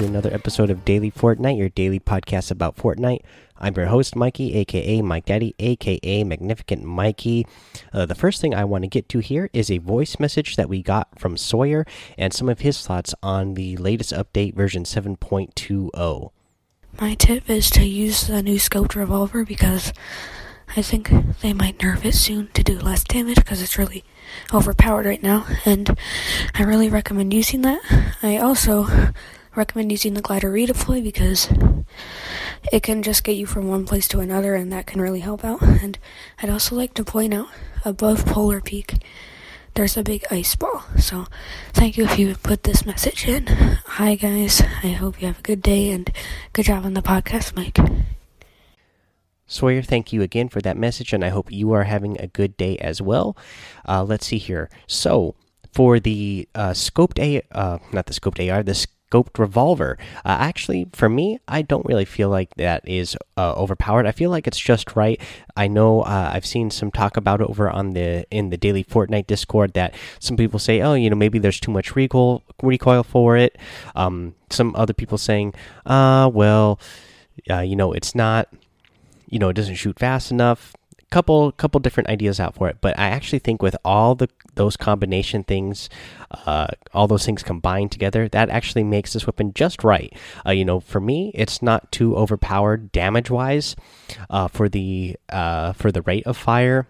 To another episode of Daily Fortnite, your daily podcast about Fortnite. I'm your host, Mikey, aka Mike Daddy, aka Magnificent Mikey. Uh, the first thing I want to get to here is a voice message that we got from Sawyer and some of his thoughts on the latest update, version 7.20. My tip is to use the new scoped revolver because I think they might nerf it soon to do less damage because it's really overpowered right now, and I really recommend using that. I also recommend using the glider redeploy because it can just get you from one place to another, and that can really help out. And I'd also like to point out above Polar Peak, there's a big ice ball. So thank you if you put this message in. Hi guys, I hope you have a good day and good job on the podcast, Mike. Sawyer, thank you again for that message, and I hope you are having a good day as well. Uh, let's see here. So, for the uh, scoped A, uh, not the scoped AR, the scoped revolver. Uh, actually, for me, I don't really feel like that is uh, overpowered. I feel like it's just right. I know uh, I've seen some talk about it over on the in the daily Fortnite Discord that some people say, oh, you know, maybe there's too much recoil recoil for it. Um, some other people saying, uh, well, you know, it's not you know it doesn't shoot fast enough couple couple different ideas out for it but i actually think with all the those combination things uh, all those things combined together that actually makes this weapon just right. Uh, you know for me it's not too overpowered damage wise uh, for the uh, for the rate of fire.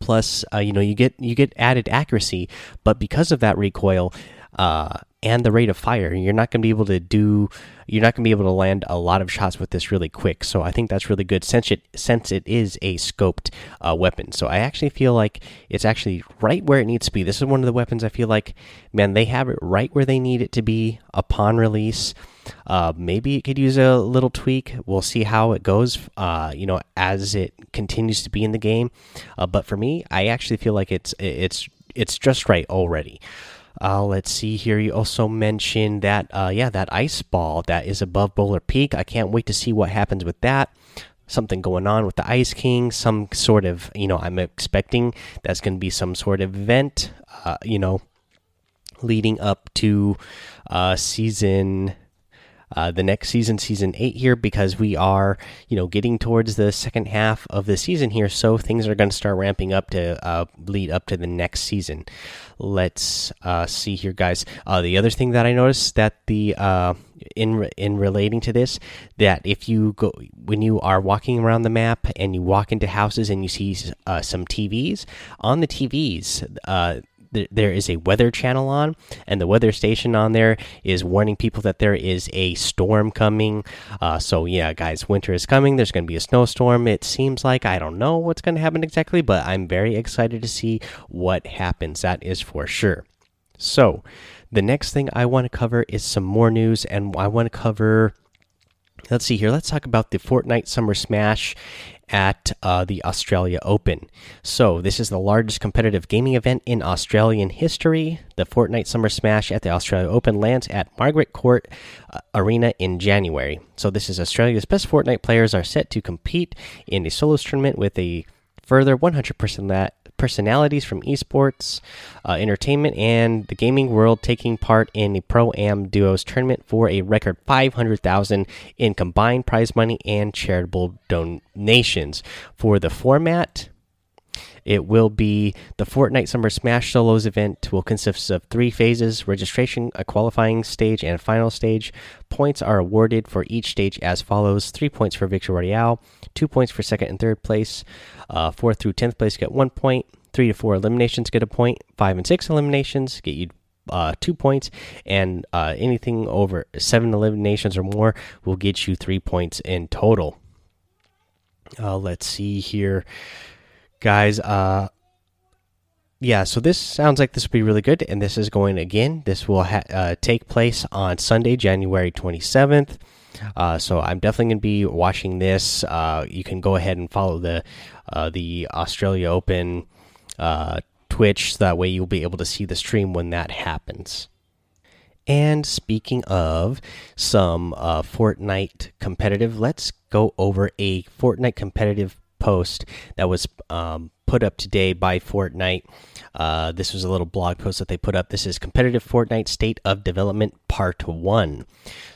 Plus uh, you know you get you get added accuracy but because of that recoil uh, and the rate of fire. You're not going to be able to do. You're not going to be able to land a lot of shots with this really quick. So I think that's really good since it since it is a scoped uh, weapon. So I actually feel like it's actually right where it needs to be. This is one of the weapons I feel like, man, they have it right where they need it to be upon release. Uh, maybe it could use a little tweak. We'll see how it goes. Uh, you know, as it continues to be in the game. Uh, but for me, I actually feel like it's it's it's just right already. Uh, let's see here. You also mentioned that, uh, yeah, that ice ball that is above Polar Peak. I can't wait to see what happens with that. Something going on with the Ice King. Some sort of, you know, I'm expecting that's going to be some sort of event, uh, you know, leading up to uh, season uh, the next season, season eight here, because we are, you know, getting towards the second half of the season here. So things are going to start ramping up to uh, lead up to the next season. Let's uh, see here, guys. Uh, the other thing that I noticed that the uh, in in relating to this, that if you go when you are walking around the map and you walk into houses and you see some TVs on the TVs there is a weather channel on, and the weather station on there is warning people that there is a storm coming. Uh, so yeah, guys, winter is coming. There's going to be a snowstorm. It seems like I don't know what's going to happen exactly, but I'm very excited to see what happens. That is for sure. So the next thing I want to cover is some more news, and I want to cover. Let's see here. Let's talk about the Fortnite Summer Smash at uh, the Australia Open. So, this is the largest competitive gaming event in Australian history. The Fortnite Summer Smash at the Australia Open lands at Margaret Court uh, Arena in January. So, this is Australia's best Fortnite players are set to compete in a solos tournament with a further 100% that personalities from esports, uh, entertainment, and the gaming world taking part in a pro am duos tournament for a record 500,000 in combined prize money and charitable donations. For the format, it will be the Fortnite Summer Smash Solos event will consist of three phases: registration, a qualifying stage, and a final stage. Points are awarded for each stage as follows: three points for victory royale, two points for second and third place, uh, fourth through tenth place get one point, three to four eliminations get a point, five and six eliminations get you uh, two points, and uh, anything over seven eliminations or more will get you three points in total. Uh, let's see here guys. Uh, yeah, so this sounds like this will be really good, and this is going again. This will uh, take place on Sunday, January 27th. Uh, so I'm definitely going to be watching this. Uh, you can go ahead and follow the uh, the Australia Open uh, Twitch. So that way you'll be able to see the stream when that happens. And speaking of some uh, Fortnite competitive, let's go over a Fortnite competitive post that was um, put up today by Fortnite. Uh, this was a little blog post that they put up. This is Competitive Fortnite State of Development Part 1.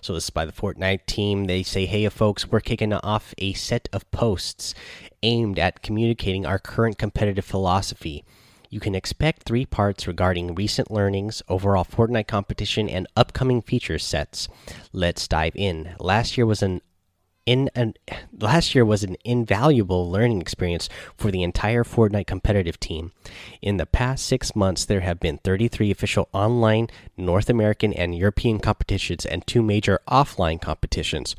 So, this is by the Fortnite team. They say, Hey, folks, we're kicking off a set of posts aimed at communicating our current competitive philosophy. You can expect three parts regarding recent learnings, overall Fortnite competition, and upcoming feature sets. Let's dive in. Last year was an in an last year was an invaluable learning experience for the entire Fortnite competitive team. In the past 6 months there have been 33 official online North American and European competitions and two major offline competitions.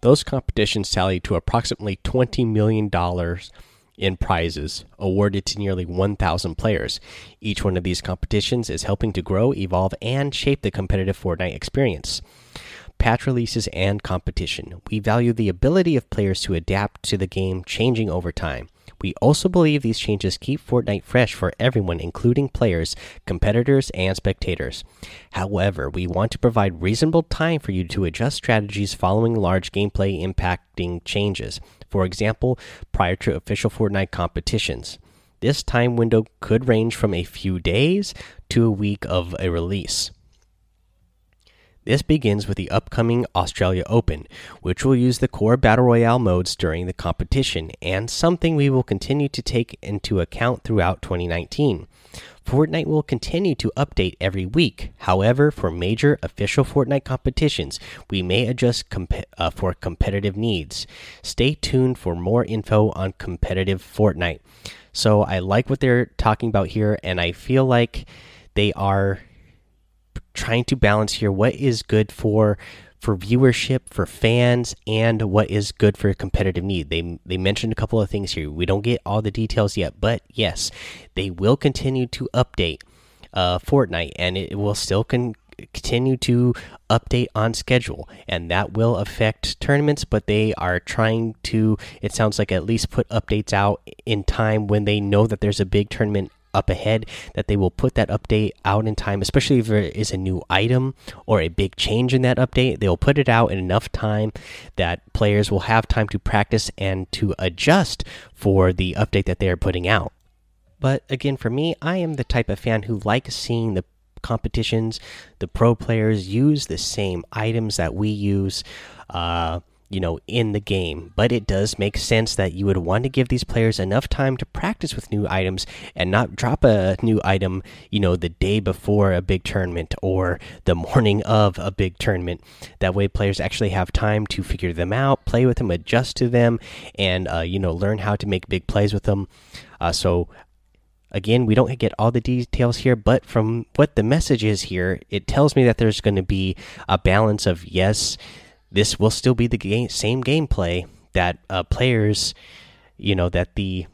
Those competitions tally to approximately 20 million dollars in prizes awarded to nearly 1,000 players. Each one of these competitions is helping to grow, evolve, and shape the competitive Fortnite experience patch releases, and competition. We value the ability of players to adapt to the game changing over time. We also believe these changes keep Fortnite fresh for everyone, including players, competitors, and spectators. However, we want to provide reasonable time for you to adjust strategies following large gameplay impacting changes. For example, prior to official Fortnite competitions. This time window could range from a few days to a week of a release. This begins with the upcoming Australia Open, which will use the core Battle Royale modes during the competition, and something we will continue to take into account throughout 2019. Fortnite will continue to update every week. However, for major official Fortnite competitions, we may adjust comp uh, for competitive needs. Stay tuned for more info on competitive Fortnite. So, I like what they're talking about here, and I feel like they are trying to balance here what is good for for viewership for fans and what is good for competitive need. They they mentioned a couple of things here. We don't get all the details yet, but yes, they will continue to update uh, Fortnite, and it will still con continue to update on schedule, and that will affect tournaments. But they are trying to. It sounds like at least put updates out in time when they know that there's a big tournament up ahead that they will put that update out in time especially if there is a new item or a big change in that update. They'll put it out in enough time that players will have time to practice and to adjust for the update that they are putting out. But again for me i am the type of fan who likes seeing the competitions. The pro players use the same items that we use. Uh you know, in the game. But it does make sense that you would want to give these players enough time to practice with new items and not drop a new item, you know, the day before a big tournament or the morning of a big tournament. That way, players actually have time to figure them out, play with them, adjust to them, and, uh, you know, learn how to make big plays with them. Uh, so, Again, we don't get all the details here, but from what the message is here, it tells me that there's going to be a balance of yes, this will still be the game, same gameplay that uh, players, you know, that the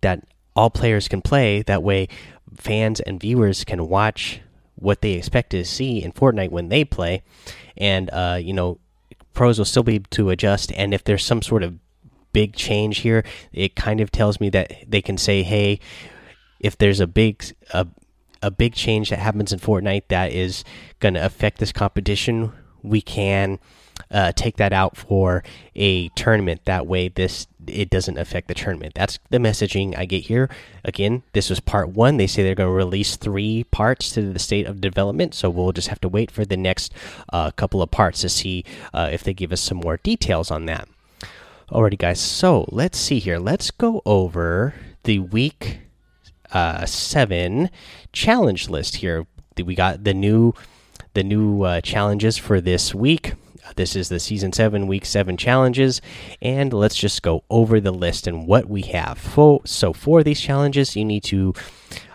that all players can play. That way, fans and viewers can watch what they expect to see in Fortnite when they play, and uh, you know, pros will still be able to adjust. And if there's some sort of big change here, it kind of tells me that they can say, "Hey, if there's a big a a big change that happens in Fortnite that is going to affect this competition, we can uh, take that out for a tournament. That way, this it doesn't affect the tournament. That's the messaging I get here. Again, this was part one. They say they're going to release three parts to the state of development, so we'll just have to wait for the next uh, couple of parts to see uh, if they give us some more details on that. Alrighty, guys. So let's see here. Let's go over the week uh, seven challenge list here. We got the new the new uh, challenges for this week. This is the season seven, week seven challenges, and let's just go over the list and what we have. For, So, for these challenges, you need to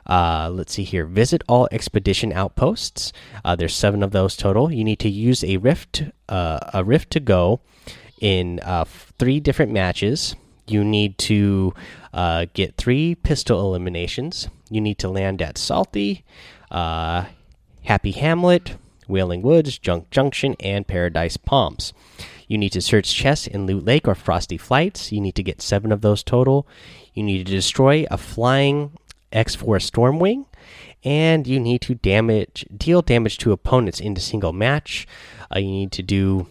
uh, let's see here. Visit all expedition outposts. Uh, there's seven of those total. You need to use a rift, uh, a rift to go in uh, three different matches. You need to uh, get three pistol eliminations. You need to land at Salty, Happy Hamlet, Wailing Woods, Junk Junction, and Paradise Palms. You need to search chests in Loot Lake or Frosty Flights. You need to get seven of those total. You need to destroy a flying X4 Stormwing, and you need to damage deal damage to opponents in a single match. Uh, you need to do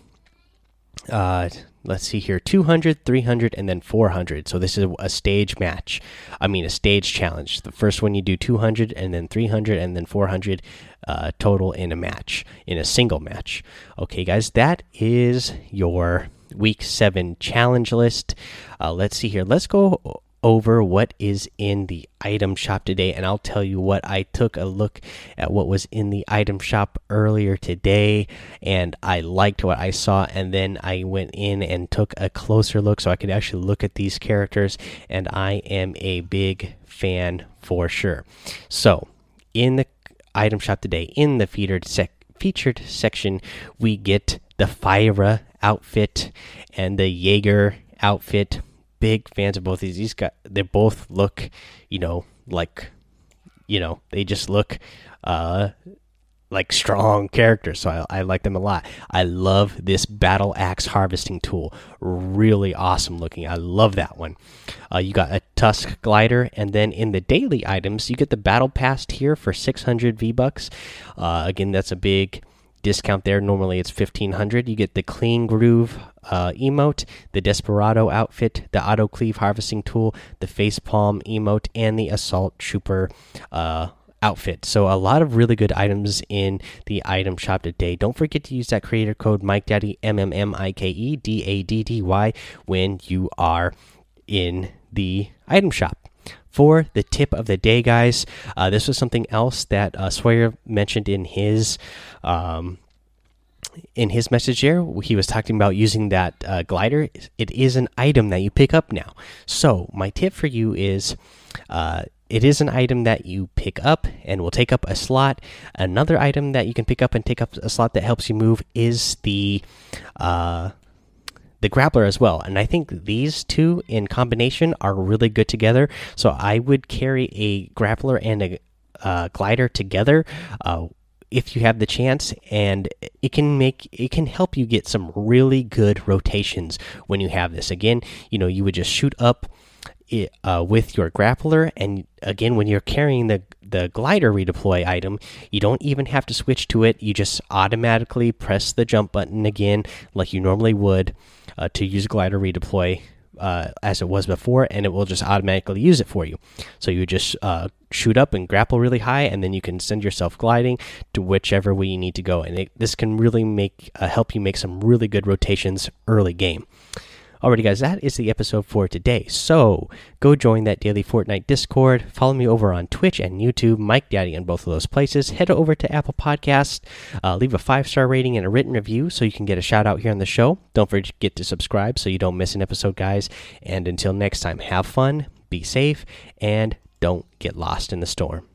uh, let's see here 200 300 and then 400 so this is a stage match i mean a stage challenge the first one you do 200 and then 300 and then 400 uh, total in a match in a single match. Okay guys that is your week 7 challenge list. Uh, let's see here. Let's go over what is in the item shop today and I'll tell you what. I took a look at what was in the item shop earlier today and I liked what I saw and then I went in and took a closer look so I could actually look at these characters and I am a big fan for sure. So, in the item shop today in the featured sec featured section we get the Fyra outfit and the Jaeger outfit big fans of both these. These guys, they both look, you know, like, you know, they just look, uh, like strong characters. So I, I like them a lot. I love this battle axe harvesting tool. Really awesome looking. I love that one. Uh, you got a tusk glider, and then in the daily items, you get the battle pass here for 600 V bucks. Uh, again, that's a big discount there. Normally it's 1500. You get the clean groove uh, emote, the desperado outfit, the auto cleave harvesting tool, the face palm emote, and the assault trooper uh, outfit. So a lot of really good items in the item shop today. Don't forget to use that creator code Mike Daddy M M M I K E D A D D Y when you are in the item shop for the tip of the day, guys. Uh, this was something else that uh, Sawyer mentioned in his. Um, in his message here, he was talking about using that uh, glider. It is an item that you pick up now. So, my tip for you is uh, it is an item that you pick up and will take up a slot. Another item that you can pick up and take up a slot that helps you move is the uh, the grappler as well. And I think these two in combination are really good together. So I would carry a grappler and a uh, glider together. Uh, if you have the chance and it can make it can help you get some really good rotations when you have this again you know you would just shoot up it, uh, with your grappler and again when you're carrying the the glider redeploy item you don't even have to switch to it you just automatically press the jump button again like you normally would uh, to use glider redeploy uh, as it was before, and it will just automatically use it for you. So you just uh, shoot up and grapple really high, and then you can send yourself gliding to whichever way you need to go. And it, this can really make uh, help you make some really good rotations early game. Alrighty, guys, that is the episode for today. So go join that daily Fortnite Discord. Follow me over on Twitch and YouTube, Mike Daddy in both of those places. Head over to Apple Podcast, uh, leave a five star rating and a written review so you can get a shout out here on the show. Don't forget to subscribe so you don't miss an episode, guys. And until next time, have fun, be safe, and don't get lost in the storm.